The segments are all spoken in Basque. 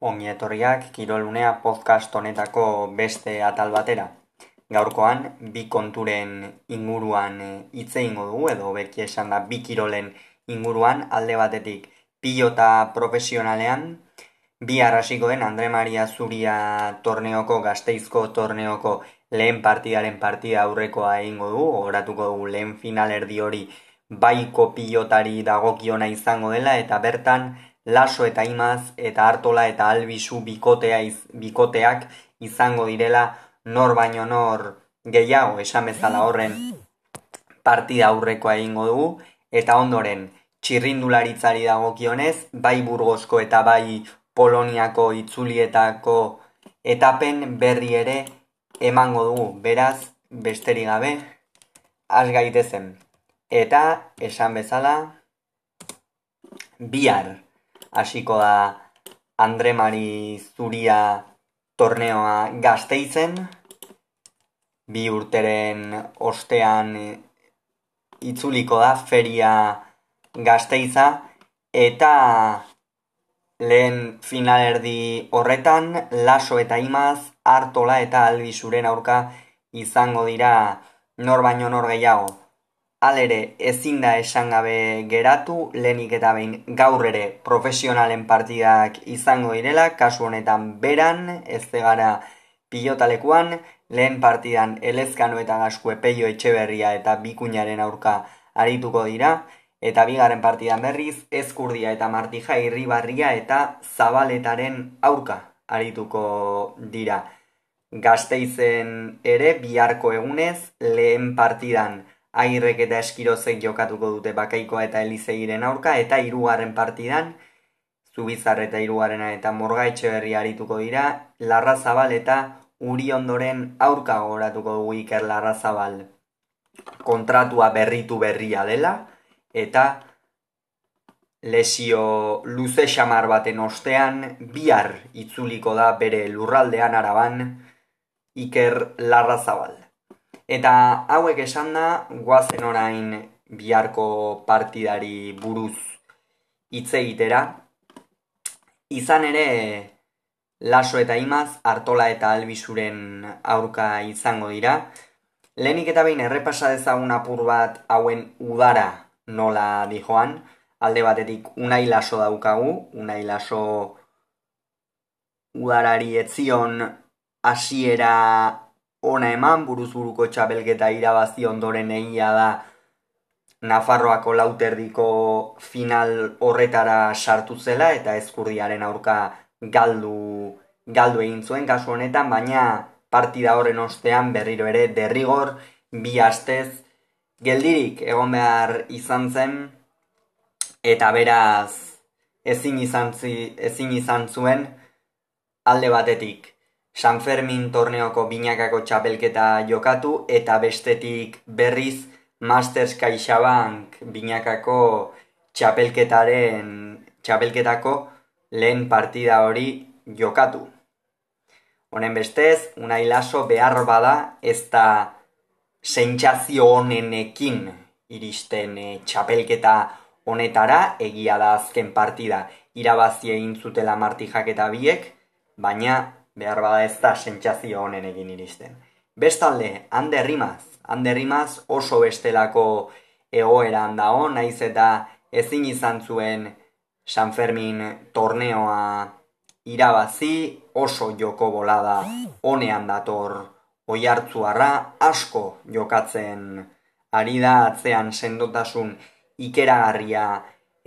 Ongi etorriak Kirolunea podcast honetako beste atal batera. Gaurkoan bi konturen inguruan eh, hitz eingo dugu edo beki esan da bi kirolen inguruan alde batetik pilota profesionalean bi arrasiko den Andre Maria Zuria torneoko gazteizko torneoko lehen partidaren partida aurrekoa egingo du, oratuko dugu lehen finalerdi hori baiko pilotari dagokiona izango dela eta bertan laso eta imaz eta hartola eta albizu bikotea iz, bikoteak izango direla nor baino nor gehiago esan bezala horren partida aurrekoa egingo dugu. Eta ondoren txirrindularitzari dagokionez bai burgozko eta bai poloniako itzulietako etapen berri ere emango dugu. Beraz besterik gabe az gaitezen. Eta esan bezala bihar hasiko da Andre Mari Zuria torneoa gazteizen, bi urteren ostean itzuliko da feria gazteiza, eta lehen finalerdi horretan, laso eta imaz, hartola eta albizuren aurka izango dira nor baino nor gehiago. Alere, ezin da esan gabe geratu, lehenik eta behin gaur ere profesionalen partidak izango direla, kasu honetan beran, ez gara pilotalekuan, lehen partidan elezkano eta gaskue peio etxeberria eta bikuñaren aurka arituko dira, eta bigarren partidan berriz, ezkurdia eta martija irribarria eta zabaletaren aurka arituko dira. Gazteizen ere biharko egunez, lehen partidan Agirrek eta eskirozek jokatuko dute bakaikoa eta elizegiren aurka, eta hirugarren partidan, Zubizar eta hirugarrena eta Morgaitxe berri arituko dira, Larrazabal eta Uri ondoren aurka goratuko dugu Iker Larrazabal kontratua berritu berria dela, eta lesio luze xamar baten ostean, bihar itzuliko da bere lurraldean araban Iker Larrazabal. Eta hauek esan da, guazen orain biharko partidari buruz hitz egitera. Izan ere, laso eta imaz, artola eta albizuren aurka izango dira. Lehenik eta behin errepasa dezagun apur bat hauen udara nola dijoan. Alde batetik unai laso daukagu, unai laso udarari etzion hasiera ona eman buruz buruko txabelgeta irabazi ondoren egia da Nafarroako lauterdiko final horretara sartu zela eta ezkurdiaren aurka galdu, galdu egin zuen kasu honetan, baina partida horren ostean berriro ere derrigor bi astez geldirik egon behar izan zen eta beraz ezin izan, zi, ezin izan zuen alde batetik San Fermin torneoko binakako txapelketa jokatu eta bestetik berriz Masters CaixaBank binakako txapelketaren txapelketako lehen partida hori jokatu. Honen bestez, unai laso behar bada ez da sentsazio honenekin iristen e, txapelketa honetara egia da azken partida irabazi egin zutela martijak eta biek, baina behar bada ez da sentsazio honen egin iristen. Bestalde, hande rimaz, hande rimaz oso bestelako egoeran dago, naiz eta ezin izan zuen San Fermin torneoa irabazi, oso joko bolada honean dator oi asko jokatzen ari da atzean sendotasun ikeragarria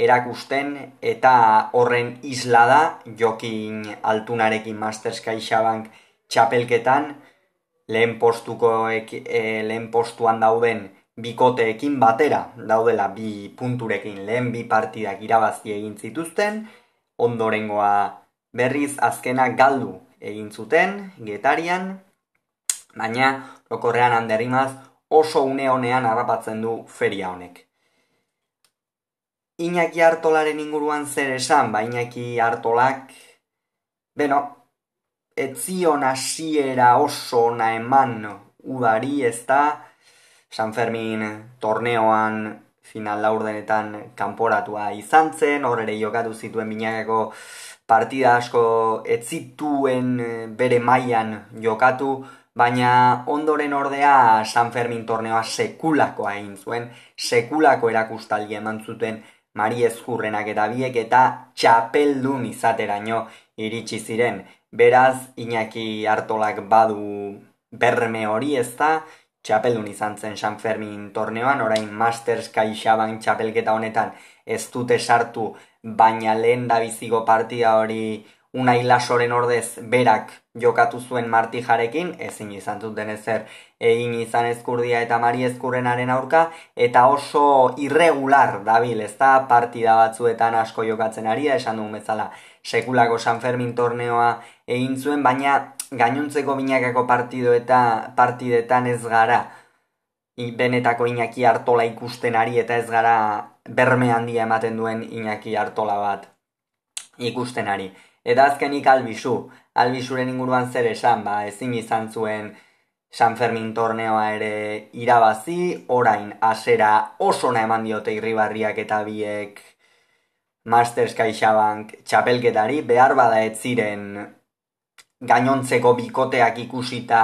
erakusten eta horren isla da jokin altunarekin Masters CaixaBank txapelketan. Lehen postuko e, lehen postuan dauden bikoteekin batera daudela bi punturekin. Lehen bi partidak irabazi egin zituzten. Ondorengoa berriz azkena galdu egin zuten getarian. Baina lokorrean handerimaz oso une honean harrapatzen du feria honek Iñaki hartolaren inguruan zer esan, ba Iñaki hartolak, beno, etzion hasiera oso na eman udari ez da, San Fermin torneoan final laurdenetan kanporatua izan zen, hor ere jokatu zituen binakako partida asko ez zituen eh, bere mailan jokatu, baina ondoren ordea San Fermin torneoa sekulakoa egin zuen, sekulako erakustaldi eman zuten Mari Ezkurrenak eta biek eta txapeldun izateraino iritsi ziren. Beraz, Iñaki Artolak badu berme hori ez da, txapeldun izan zen San Fermin torneoan, orain Masters Kaixaban txapelketa honetan ez dute sartu, baina lehen da bizigo partida hori unai lasoren ordez berak jokatu zuen martijarekin, ezin izan zuten ezer egin izan ezkurdia eta mari ezkurrenaren aurka, eta oso irregular dabil, ez da partida batzuetan asko jokatzen ari da, esan dugun bezala, sekulako San Fermin torneoa egin zuen, baina gainontzeko binakako partido eta partidetan ez gara. Benetako Iñaki Artola ikusten ari eta ez gara berme handia ematen duen Iñaki Artola bat ikusten ari. Eta azkenik albizu, albizuren inguruan zer esan, ba, ezin izan zuen San Fermin torneoa ere irabazi, orain asera oso na eman diote irribarriak eta biek Masters CaixaBank txapelketari, behar bada ez ziren gainontzeko bikoteak ikusita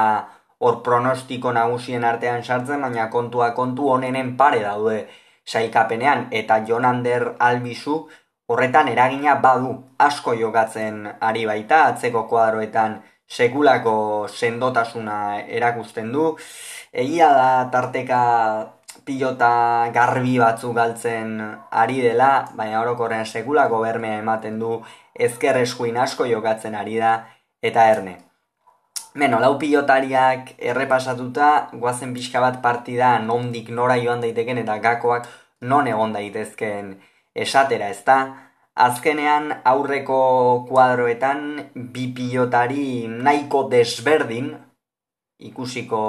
hor pronostiko nagusien artean sartzen, baina kontua kontu honenen pare daude saikapenean, eta Jonander Albizu horretan eragina badu asko jokatzen ari baita, atzeko kuadroetan sekulako sendotasuna erakusten du, egia da tarteka pilota garbi batzu galtzen ari dela, baina orokorrean sekulako bermea ematen du ezker eskuin asko jokatzen ari da, eta erne. Beno, lau pilotariak errepasatuta, guazen pixka bat partida nondik nora joan daiteken eta gakoak non egon daitezken esatera, ezta? Azkenean aurreko kuadroetan bi pilotari nahiko desberdin ikusiko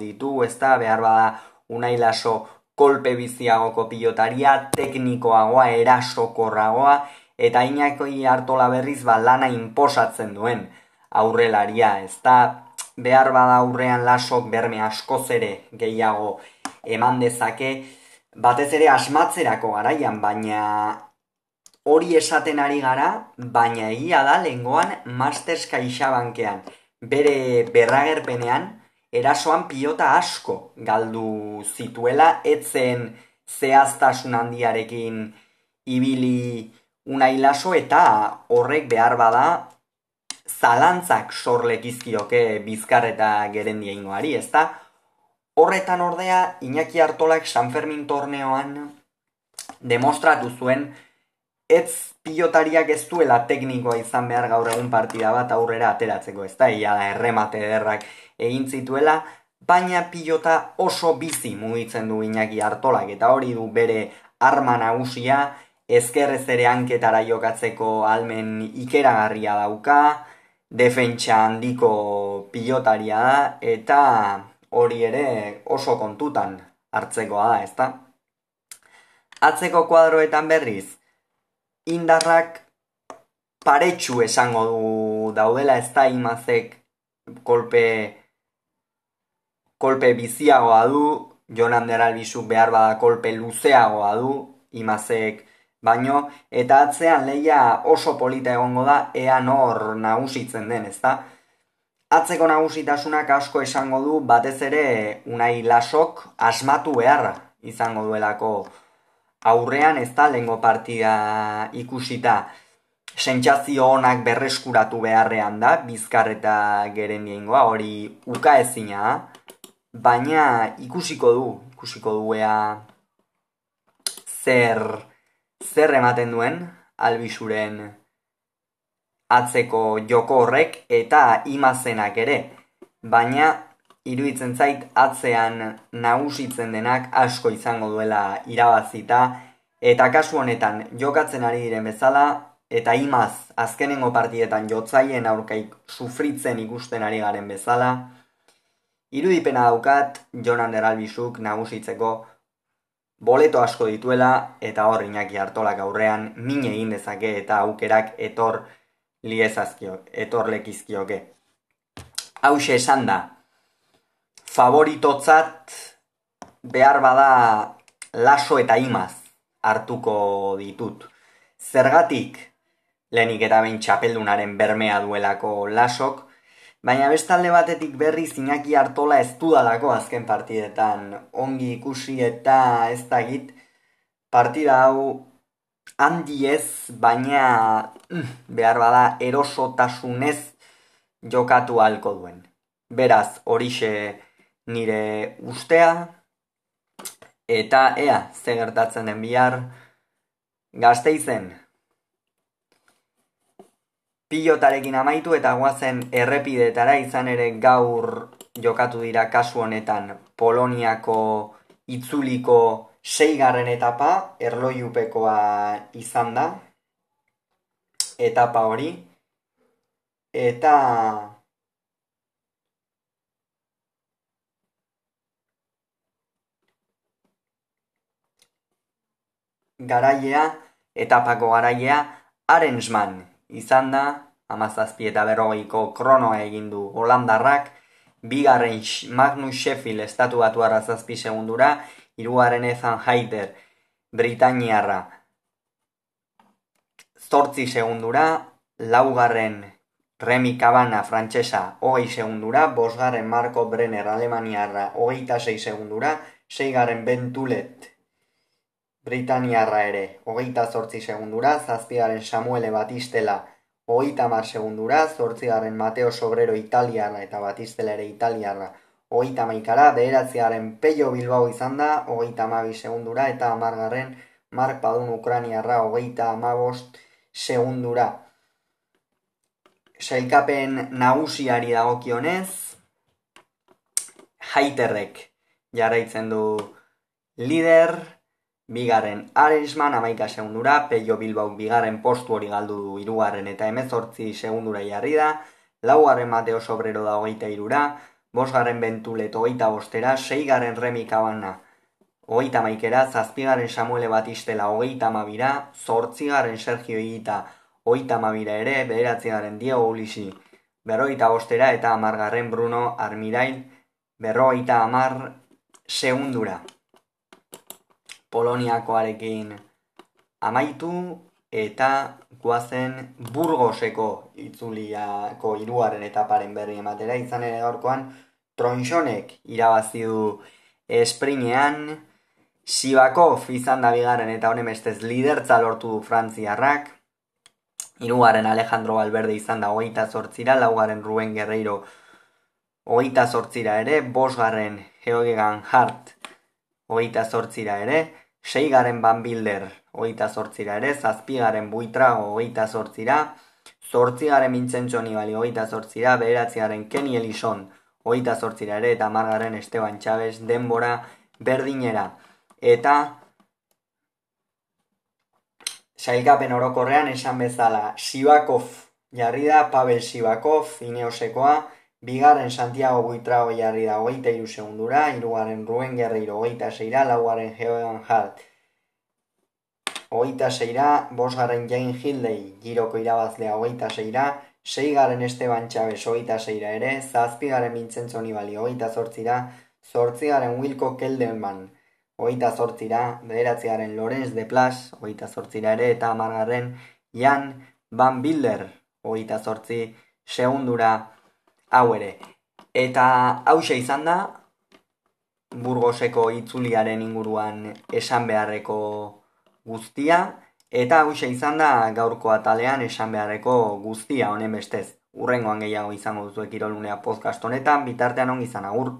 ditu, ezta? Behar bada unai laso kolpe biziagoko pilotaria, teknikoagoa, erasokorragoa, eta inako hartola berriz ba lana inposatzen duen aurrelaria, ez da behar bada aurrean lasok berme askoz ere gehiago eman dezake, batez ere asmatzerako garaian, baina hori esaten ari gara, baina egia da lehengoan Masters Kaixabankean bere berragerpenean erasoan pilota asko galdu zituela, etzen zehaztasun handiarekin ibili unai laso eta horrek behar bada zalantzak sorlekizkioke bizkar eta gerendia ingoari, ez da? Horretan ordea, Iñaki Artolak San Fermin torneoan demostratu zuen ez pilotariak ez duela teknikoa izan behar gaur egun partida bat aurrera ateratzeko, ez da? Ia da, erremate derrak egin zituela, baina pilota oso bizi mugitzen du Iñaki Artolak, eta hori du bere arma nagusia, ezkerrez ere hanketara jokatzeko almen ikeragarria dauka, defentsa handiko pilotaria da, eta hori ere oso kontutan hartzekoa da, ezta? Atzeko kuadroetan berriz, indarrak paretsu esango du daudela ez da imazek kolpe, kolpe biziagoa du, Jonan Deralbizuk behar bada kolpe luzeagoa du, imazek baino eta atzean leia oso polita egongo da ea nor nagusitzen den, ezta? Atzeko nagusitasunak asko esango du batez ere unai lasok asmatu beharra izango duelako aurrean ez da lengo partida ikusita sentsazio onak berreskuratu beharrean da bizkar eta geren hori uka ezina baina ikusiko du ikusiko duea zer zer ematen duen albizuren atzeko joko horrek eta imazenak ere. Baina iruditzen zait atzean nagusitzen denak asko izango duela irabazita eta kasu honetan jokatzen ari diren bezala eta imaz azkenengo partietan jotzaien aurkaik sufritzen ikusten ari garen bezala irudipena daukat Jonan Deralbizuk nagusitzeko boleto asko dituela eta hor inaki hartolak aurrean min egin dezake eta aukerak etor liezazkio, etor lekizkioke. Hau esan da, favoritotzat behar bada laso eta imaz hartuko ditut. Zergatik, lehenik eta behin txapeldunaren bermea duelako lasok, baina bestalde batetik berri zinaki hartola ez dudalako azken partidetan ongi ikusi eta ez dagit partida hau handi ez, baina mm, behar bada erosotasunez jokatu halko duen. Beraz, horixe nire ustea, eta ea, ze gertatzen den bihar, gazteizen, pilotarekin amaitu eta guazen errepidetara izan ere gaur jokatu dira kasu honetan Poloniako itzuliko seigarren etapa, erloiupekoa izan da, etapa hori, eta garaia, etapako garaia, Arensman izan da, amazazpi eta berrogeiko kronoa egin du Holandarrak, bigarren Magnus Sheffield estatu batu arrazazpi segundura, iruaren Ethan Haider Britaniarra zortzi segundura, laugarren Remi Cabana frantsesa hogei segundura, bosgarren Marco Brenner Alemaniarra hogeita sei segundura, seigarren Bentulet Britaniarra ere, hogeita zortzi segundura, zazpigaren Samuele Batistela, hogeita mar segundura, zortzigaren Mateo Sobrero Italiarra eta Batistela ere Italiarra, hogeita maikara, beheratziaren Peio Bilbao izan da, hogeita amabi segundura, eta amargarren Mark Padun Ukraniarra, hogeita amabost segundura. Sailkapen nagusiari dagokionez, haiterrek jarraitzen du lider, Bigarren Aresman amaika segundura, Peio Bilbao bigarren postu hori galdu du irugarren eta emezortzi segundura jarri da, laugarren Mateo Sobrero da hogeita irura, bosgarren Bentulet hogeita bostera, seigarren Remi Kabana hogeita maikera, zazpigarren Samuele Batistela hogeita mabira, zortzigarren Sergio Igita hogeita mabira ere, bederatzigarren Diego Ulisi berroita bostera eta amargarren Bruno Armirail berroita amar segundura. Poloniakoarekin amaitu eta guazen burgoseko itzuliako iruaren etaparen berri ematera. Izan ere gaurkoan tronxonek irabazi du esprinean. Sibakov izan da bigarren eta honen bestez lidertza lortu du Frantziarrak. Irugarren Alejandro Valverde izan da hogeita zortzira, laugarren Rubén Guerreiro hogeita zortzira ere, bosgarren Geogegan Hart hogeita zortzira ere, seigaren Van Bilder hogeita zortzira ere, zazpigaren Buitra hogeita zortzira, zortzigaren Mintzentxo Nibali hogeita zortzira, beheratziaren Kenny Elison hogeita zortzira ere, eta margaren Esteban Chávez denbora berdinera. Eta sailkapen orokorrean esan bezala Sibakov jarri da, Pavel Sibakov, Ineosekoa, Bigarren Santiago Buitrago jarri da hogeita iru segundura, irugarren Ruen Guerreiro hogeita zeira, laugarren Geoegan Hart hogeita zeira, bosgarren Jane Hildei giroko irabazlea hogeita zeira, seigarren Esteban Txabez hogeita zeira ere, zazpigaren Vincenzo Nibali hogeita zortzira, zortzigaren Wilko Keldenman hogeita zortzira, bederatziaren Lorenz de Plas hogeita zortzira ere, eta amargarren Jan Van Bilder hogeita zortzi segundura hau ere. Eta hause izan da, burgoseko itzuliaren inguruan esan beharreko guztia, eta hause izan da gaurko atalean esan beharreko guztia honen bestez. Urrengoan gehiago izango duzuek irolunea podcast honetan, bitartean ongi izan agur.